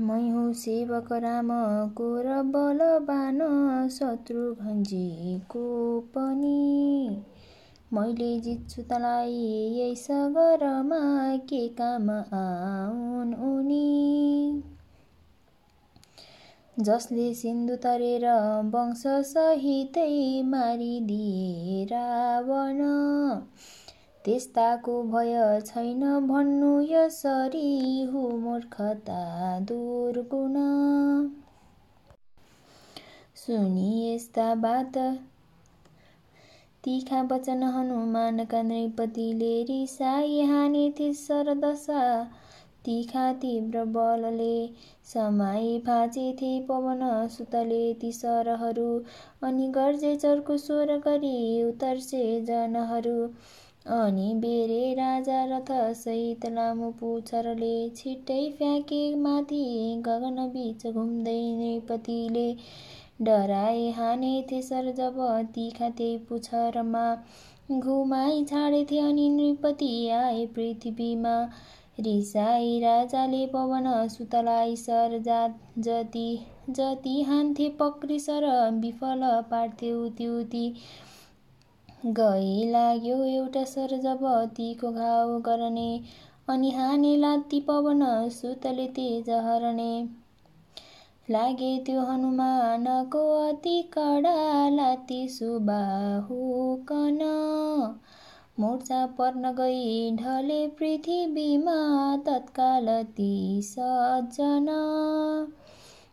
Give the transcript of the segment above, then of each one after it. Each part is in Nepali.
मै हुँ सेवक रामको र बलवान शत्रुघ्नजीको पनि मैले जित्छु तँलाई यही सगरमा के काम आउन् उनी जसले सिन्धु तरेर वंशसहितै मारिदिए रावण त्यस्ताको भय छैन भन्नु यसरी हु मूर्खता दुर्गुण सुनि यस्ता बात। तिखा वचन हनुमानका नृपतिले रिसाई हानेथे सरदशा तिखा तीव्र बलले समाई भाँचेथे पवन सुतले ती सरहरू अनि गर्जे चर्को स्वर गरी उतर्से जनहरू। अनि बेरे राजा रथ सहित लामो पुछरले छिट्टै फ्याँके माथि गगन बिच घुम्दै नृपतिले डराए हानेथे सर जब तिखा त्यही पुछरमा। घुमाई छाडेथे अनि नृपति आए पृथ्वीमा। रिसाई राजाले पवन सुतलाई सर जात जति जति हान्थे पक्री सर विफल पार्थे उति उति। गई लाग्यो एउटा सर जब तीको घाउ गर्ने अनि हाने लात्ती पवन सुतले तेज हरणे लागे त्यो हनुमानको अति कडा लात्ती सुबाहुकन मूर्छा पर्न गई ढले पृथ्वीमा तत्काल ती सज्जन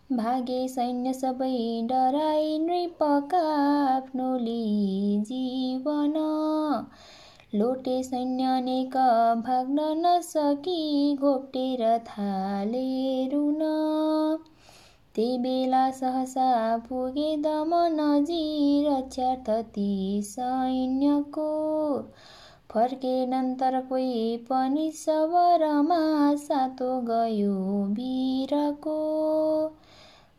भागे सैन्य सबै डराई नृपका आफ्नो जीवन। लोटे सैन्य अनेक भाग्न नसकी घोप्टेर थाले रुन। त्यही बेला सहसा पुगे दमनजी रक्षार्थ ती सैन्यको। फर्केनन्तर कोही पनि सबरमा सातो गयो वीरको।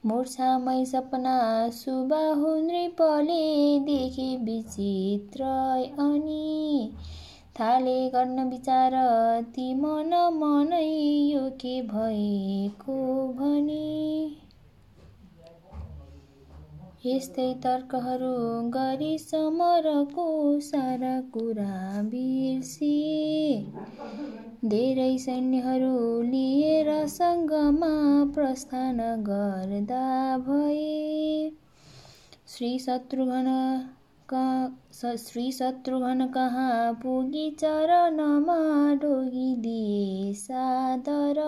मूर्छामै सपना सुबाहु नृपले देखे विचित्र अनि थाले गर्न विचार ती मन मनै यो के भएको भने। यस्तै तर्कहरू गरी समरको सारा कुरा बिर्सिए धेरै सैन्यहरू लिएर सङ्गमा प्रस्थान गर्दा भए। श्री शत्रुघ्न श्री शत्रुघ्न कहाँ पुगी चरणमा ढोगिदिए सादर।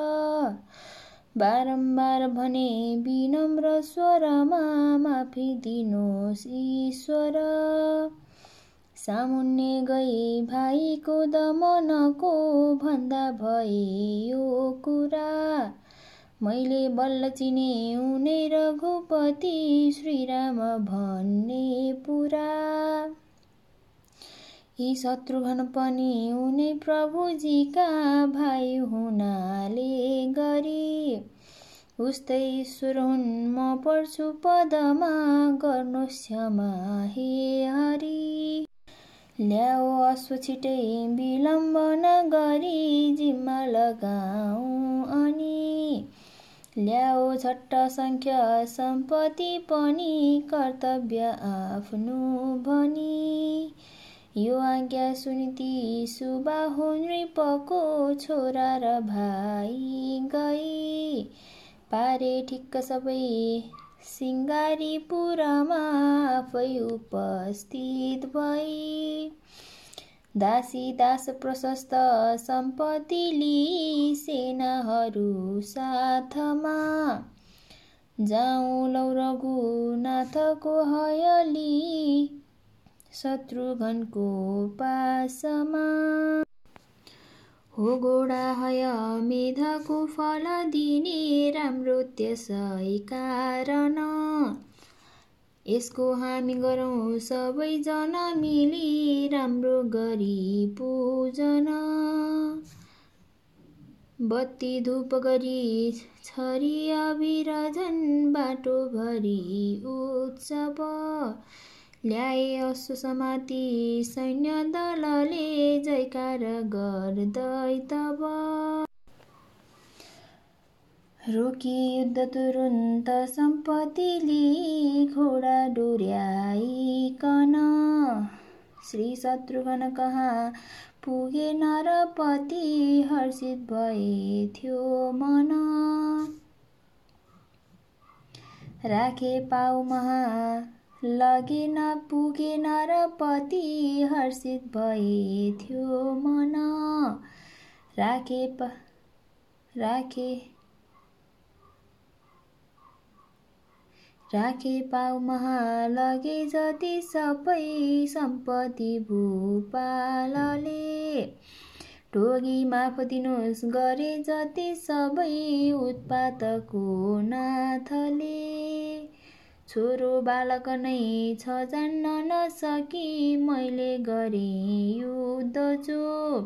बारम्बार भने विनम्र स्वरमा माफी दिनुहोस् ईश्वर। सामुन्ने गई भाइको दमनको भन्दा भए यो कुरा। मैले बल्ल चिने उनै रघुपति श्रीराम भन्ने पुरा। यी शत्रुघ्न पनि उनै प्रभुजीका भाइ हुनाले गरी। उस्तै ईश्वर हुन् म पर्छु पदमा गर्नुहोस् क्षमा हे हरि। ल्याओ अश्व छिटै विलम्ब नगरी जिम्मा लगाऊ अनि। ल्याओ झट्ट सङ्ख्या सम्पत्ति पनि कर्तव्य आफ्नो भनी। यो आज्ञा सुनिती सुबाहु नृपको छोरा र भाइ गई। पारे ठिक्क सबै सिङ्गारीपुरमा आफै उपस्थित भई। दासी दास प्रशस्त सम्पत्ति लिई सेनाहरू साथमा। जाउँ लौ रघुनाथको हयली शत्रुघ्नको पासमा। हो घोडा हय मेधको फल दिने राम्रो त्यसै कारण। यसको हामी गरौँ सबैजना मिली राम्रो गरी पूजन। बत्ती धुप गरी छरी अभिरझन बाटोभरि उत्सव। ल्याए अश्व समाति सैन्य दलले जयकार गर्दै तब। रोकी युद्ध तुरुन्त सम्पत्तिले घोडा डोर्याइकन। श्री शत्रुघ्न कहाँ पुगे नरपति हर्षित भए थियो मन। राखे पाउ महा लगे नपुगे नरपति हर्षित भए थियो मन। राखे राखे राखे पाउ लगे जति सबै सम्पत्ति भूपालले। टोगी माफ दिनुहोस् गरे जति सबै उत्पातको नाथले। छोरो बालक नै छ जान्न नसकी मैले गरेँ युद्ध जो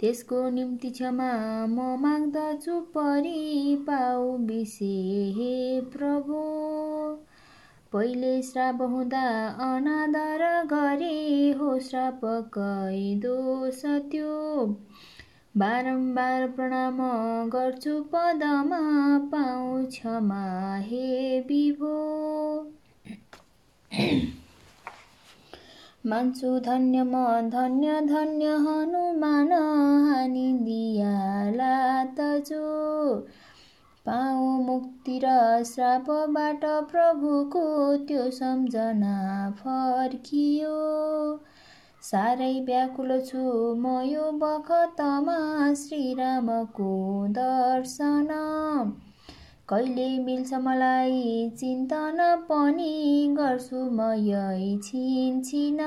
त्यसको निम्ति क्षमा म माग्दछु परि पाउ बिसे हे प्रभु। पहिले श्राप हुँदा अनादर गरे हो श्राप दोष त्यो बारम्बार प्रणाम गर्छु पदमा पाउ क्षमा हे विभो। मान्छु धन्य म धन्य धन्य हनुमान हानिदियाला तजो। पाऊ मुक्ति र श्रापबाट प्रभुको त्यो सम्झना फर्कियो। साह्रै व्याकुल छु म यो बखतमा श्रीरामको दर्शन। कहिले मिल्छ मलाई चिन्तन पनि गर्छु म यही छिनछिन।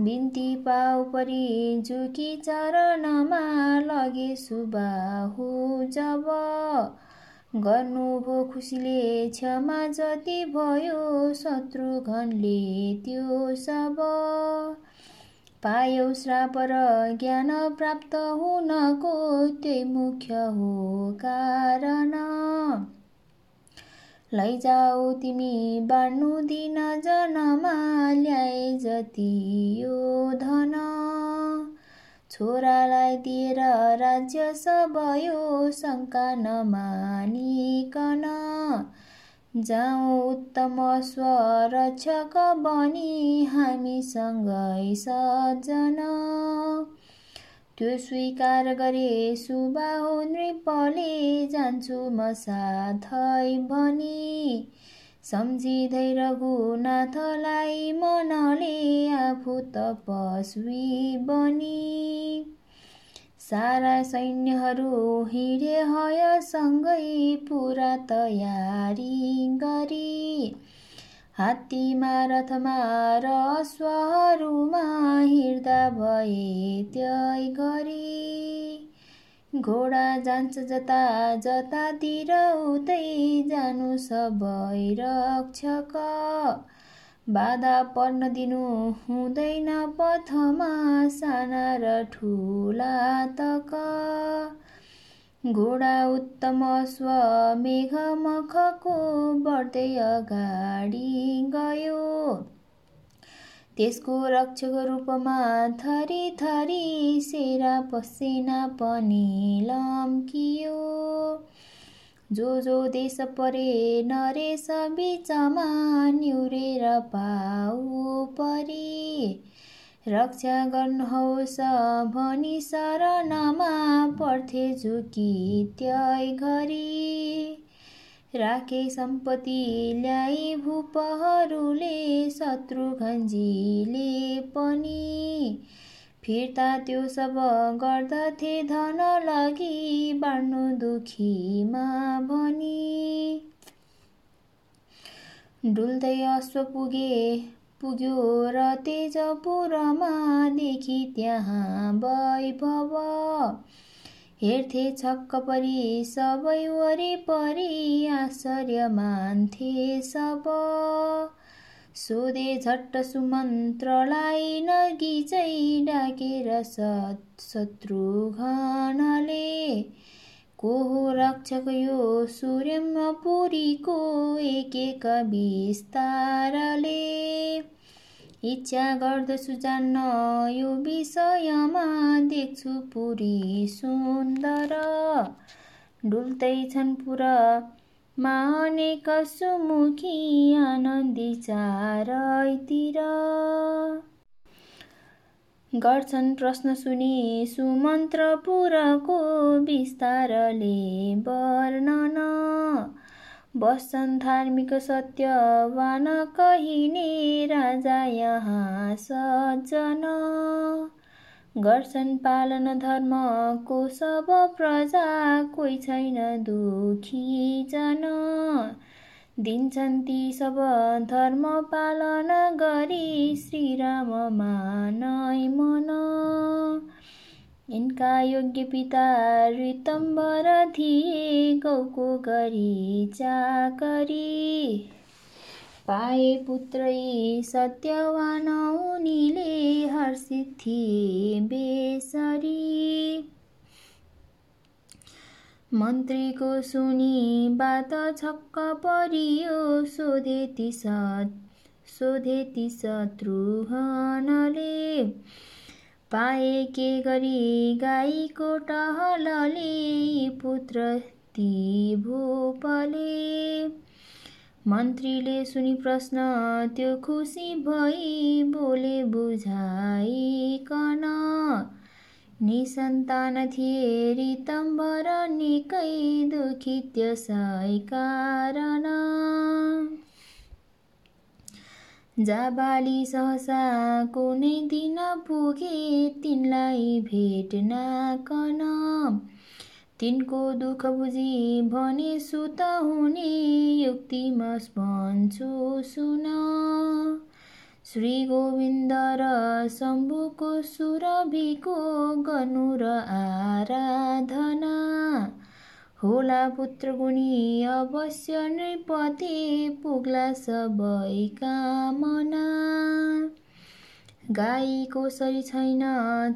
बिन्ती पाउ परि जुकी चरणमा लगे सुबाहु जब गर्नुभयो खुसीले क्षमा जति भयो शत्रुघ्नले त्यो सब पायौ। श्राप र ज्ञान प्राप्त हुनको त्यही मुख्य हो कारण। लैजाऊ तिमी बाँड्नु दिन जनमा ल्याए जति यो धन। छोरालाई दिएर राज्य सब यो शङ्का नमानिकन जाउँ उत्तम स्वरक्षक बनी हामीसँगै सजन। त्यो स्वीकार गरे सुबाहु नृपले जान्छु म साथै भनी। सम्झिँदै रघुनाथलाई मनले आफू तपस्वी बनी। सारा सैन्यहरू हिँडे हयसँगै पुरा तयारी गरी। हात्तीमा रथमा र अश्वहरूमा हिँड्दा भए त्यही गरी। घोडा जान्छ जता जतातिर उतै जानु सबै रक्षक। बाधा पर्न दिनु हुँदैन पथमा साना र ठुला तक। घोडा उत्तम स्व मेघमखको बढ्दै अगाडि गयो। त्यसको रक्षक रूपमा थरी थरी सेरा पसेना पनि लम्कियो। जो जो देश परे नरेश बिचमा निउरेर पाउ परी रक्षा गर्नुहोस् भनी शरणमा पर्थे झुकी त्यही घरी। राखे सम्पत्ति ल्याई भूपहरूले शत्रुघ्नजीले पनि। फिर्ता त्यो सब गर्दथे धन लगी बाँड्नु दुखीमा भनी। डुल्दै अश्व पुगे पुग्यो र तेजपुरमा देखि त्यहाँ वैभव। हेर्थे छक्क परी सबै वरिपरि आश्चर्य मान्थे सब। सोधे झट्ट सुमन्त्रलाई नगिचै डाकेर शत्रुघ्नले को हो रक्षक यो सूर्यमपुरीको एक एक विस्तारले इच्छा गर्दछु जान्न। यो विषयमा देख्छु पुरी सुन्दर। डुल्दैछन् पुर। मानेक सुमुखी आनन्दी चारैतिर। गर्छन् प्रश्न सुनि सुमन्त्र पुरको विस्तारले वर्णन। बस्छन् धार्मिक सत्यवान कहिने राजा यहाँ सज्जन। गर्छन् पालन धर्मको सब प्रजा कोही छैन दुखी जन दिन्छन् ती सब धर्म पालन गरी श्रीराम मानै मन। यिनका योग्य पिता ऋतम्बर थिए गौको गरी चाकरी। पाए पुत्रै सत्यवान उनीले हर्षित थिए बेसरी। मन्त्रीको सुनि बात छक्क परियो सोधे ती सोधे ती शत्रुहनले। पाए के गरी गाईको टहलले पुत्र ती भूपले मन्त्रीले सुनि प्रश्न त्यो खुसी भई बोले बुझाइकन। निसन्तान थिए रितम्बर निकै दुखी त्यसै कारण। जाबाली सहसा कुनै दिन पुगे तिनलाई भेट्नाकन तिनको दुःख बुझी भने सुत हुने युक्तिमा भन्छु सुन। श्री गोविन्द र शम्भुको सुरभिको गर्नु र आराधना। होला पुत्र गुणी अवश्य नृपति पुग्ला सबै कामना गाईको सरी छैन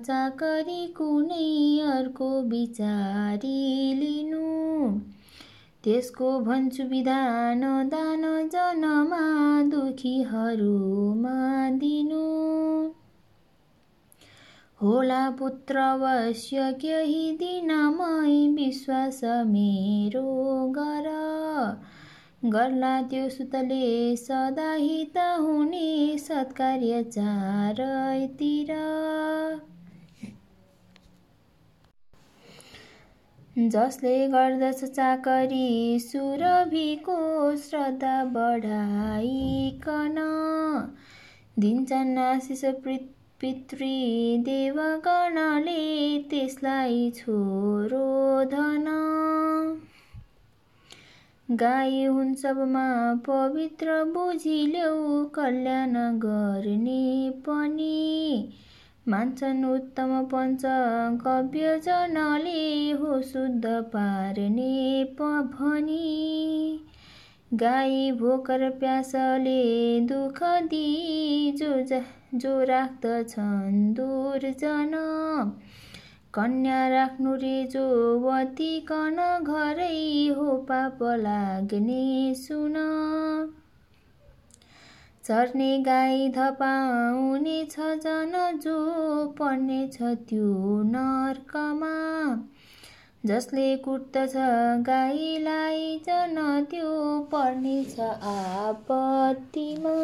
चाकरी कुनै अर्को विचारी लिनु। त्यसको भन्छु विधान दान जनमा दुखीहरूमा दिनु। होला पुत्र अवश्य केही दिनमै विश्वास मेरो गर गर्ला त्यो सुतले सदा हित हुने सत्कार्य चारैतिर जसले गर्दछ चाकरी सुरभिको श्रद्धा बढाइकन दिन्छन् आशिष पितृ देवगणले त्यसलाई छोरो धन। गाई हुन् सबमा पवित्र बुझिल्यौ कल्याण गर्ने पनि। मान्छन् उत्तम पञ्च कव्यजनले हो शुद्ध पार्ने भनी गाई भोकर प्यासले दुःख दिई जो जो राख्दछन् दुर्जन। कन्या राख्नु रे जो वतिकन घरै हो पाप लाग्ने सुन। चर्ने गाई धपाउने छ जन जो पर्ने छ त्यो नर्कमा। जसले कुट्दछ गाईलाई जन त्यो पर्नेछ आपत्तिमा।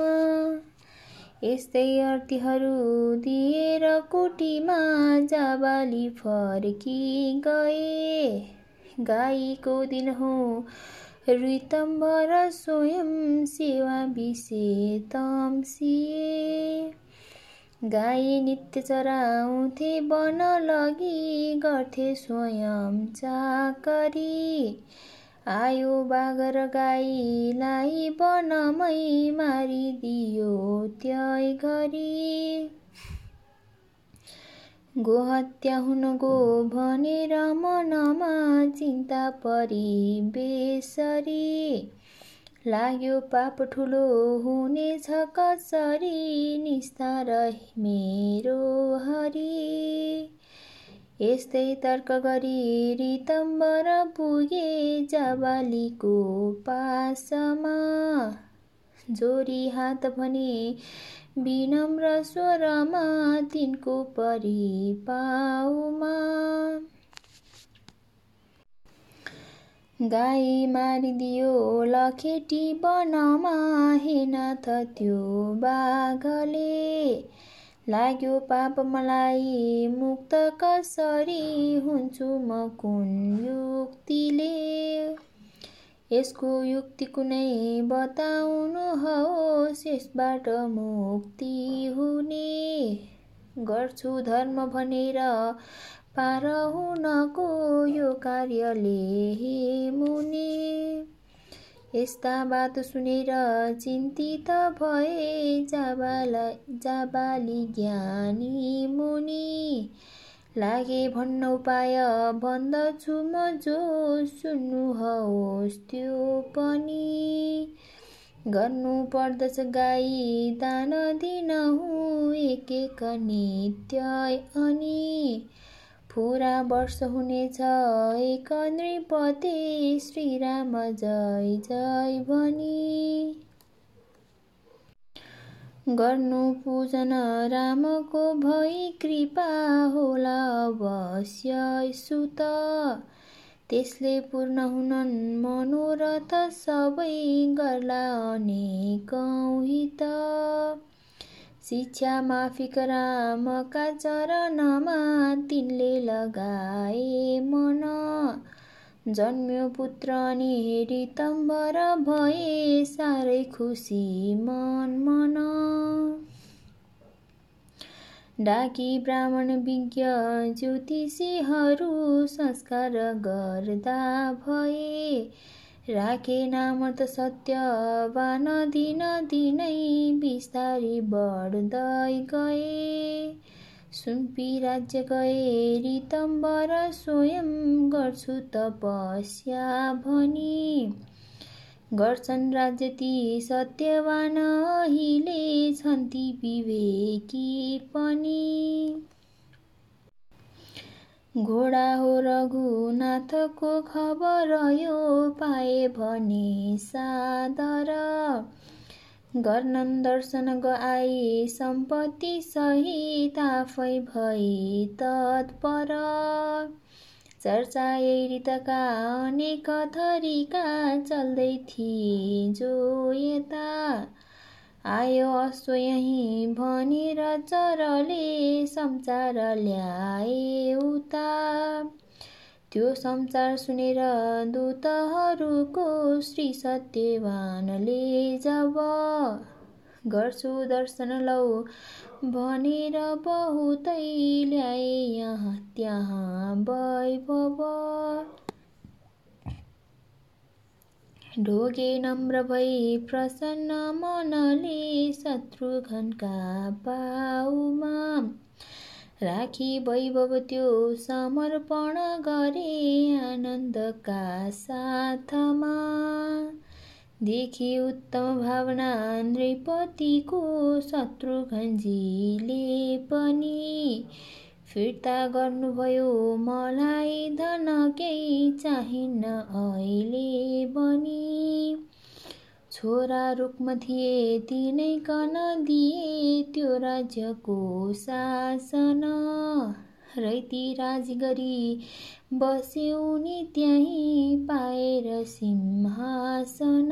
यस्तै अर्थीहरू दिएर कुटीमा जाबाली फर्की गए। गाईको दिन हो। ऋतम्बर स्वयं सेवा तम्सिए गाई नित्य चराउँथे बन लगी गर्थे स्वयं चाकरी। आयो बागर गाईलाई बनमै मारिदियो त्यै घरी। गोहत्या हुन गो भनेर मनमा चिन्ता परी बेसरी। लाग्यो पाप ठुलो हुनेछ कसरी निस्तार मेरो हरि। यस्तै तर्क गरी रितम्बर पुगे जाबालीको पासमा। जोरी हात भने विनम्र स्वरमा तिनको परिपाउमा। गाई मारिदियो लखेटी बनमा हेनाथ त्यो बाघले। लाग्यो पाप मलाई मुक्त कसरी हुन्छु म कुन युक्तिले? यसको युक्ति कुनै बताउनुहोस् यसबाट मुक्ति हुने गर्छु धर्म भनेर पार हुनको यो कार्यले मुनि। यस्ता बात सुनेर चिन्तित भए जाबाला जाबाली ज्ञानी मुनि। लागे भन्न उपाय भन्दछु म जो सुन्नुहोस् त्यो पनि। गर्नु पर्दछ गाई दान दिनहुँ एक एक नित्य अनि। पुरा वर्ष हुनेछ एक नृपते श्रीराम जय जय भनी। गर्नु पूजन रामको भई कृपा होला अवश्य सुत। त्यसले पूर्ण हुनन् मनोरथ सबै गर्ला अनेकौँ हित। शिक्षा माफिक चरणमा तिनले लगाए मन। जन्म्यो पुत्र अनि रितम्बर भए साह्रै खुसी मन मन डाकी ब्राह्मण विज्ञ ज्योतिषीहरू संस्कार गर्दा भए राखे नाम त सत्यवान दिन दिनै बिस्तारी बढ्दै गए। सुम्पी राज्य गए रितम्बर स्वयं गर्छु तपस्या भनी। गर्छन् राज्य ती सत्यवान अहिले छन् ती विवेकी पनि। घोडा हो रघुनाथको खबर यो पाए भने सादर। गर्नन् दर्शन आई सम्पत्ति सहित आफै भई तत्पर। चर्चा रीतका अनेक थरीका चल्दै थिए जो यता। आयो अश्व यहीँ भनेर चरले समाचार ल्याए उता। त्यो समाचार सुनेर दूतहरूको श्री सत्यवानले जब गर्छु दर्शन लौ भनेर बहुतै ल्याए यहाँ त्यहाँ वैभव। ढोगे नम्र भई प्रसन्न मनले शत्रुघ्नका पाउमा राखी वैभव त्यो समर्पण गरे आनन्दका साथमा। देखि उत्तम भावना नृपतिको शत्रुघ्नजीले पनि फिर्ता गर्नुभयो। मलाई धन केही चाहिन्न अहिले बनी छोरा रूपमा थिए तिनै कन दिए त्यो राज्यको शासन। रैती राज गरी बसे उनी त्यहीँ पाएर सिंहासन।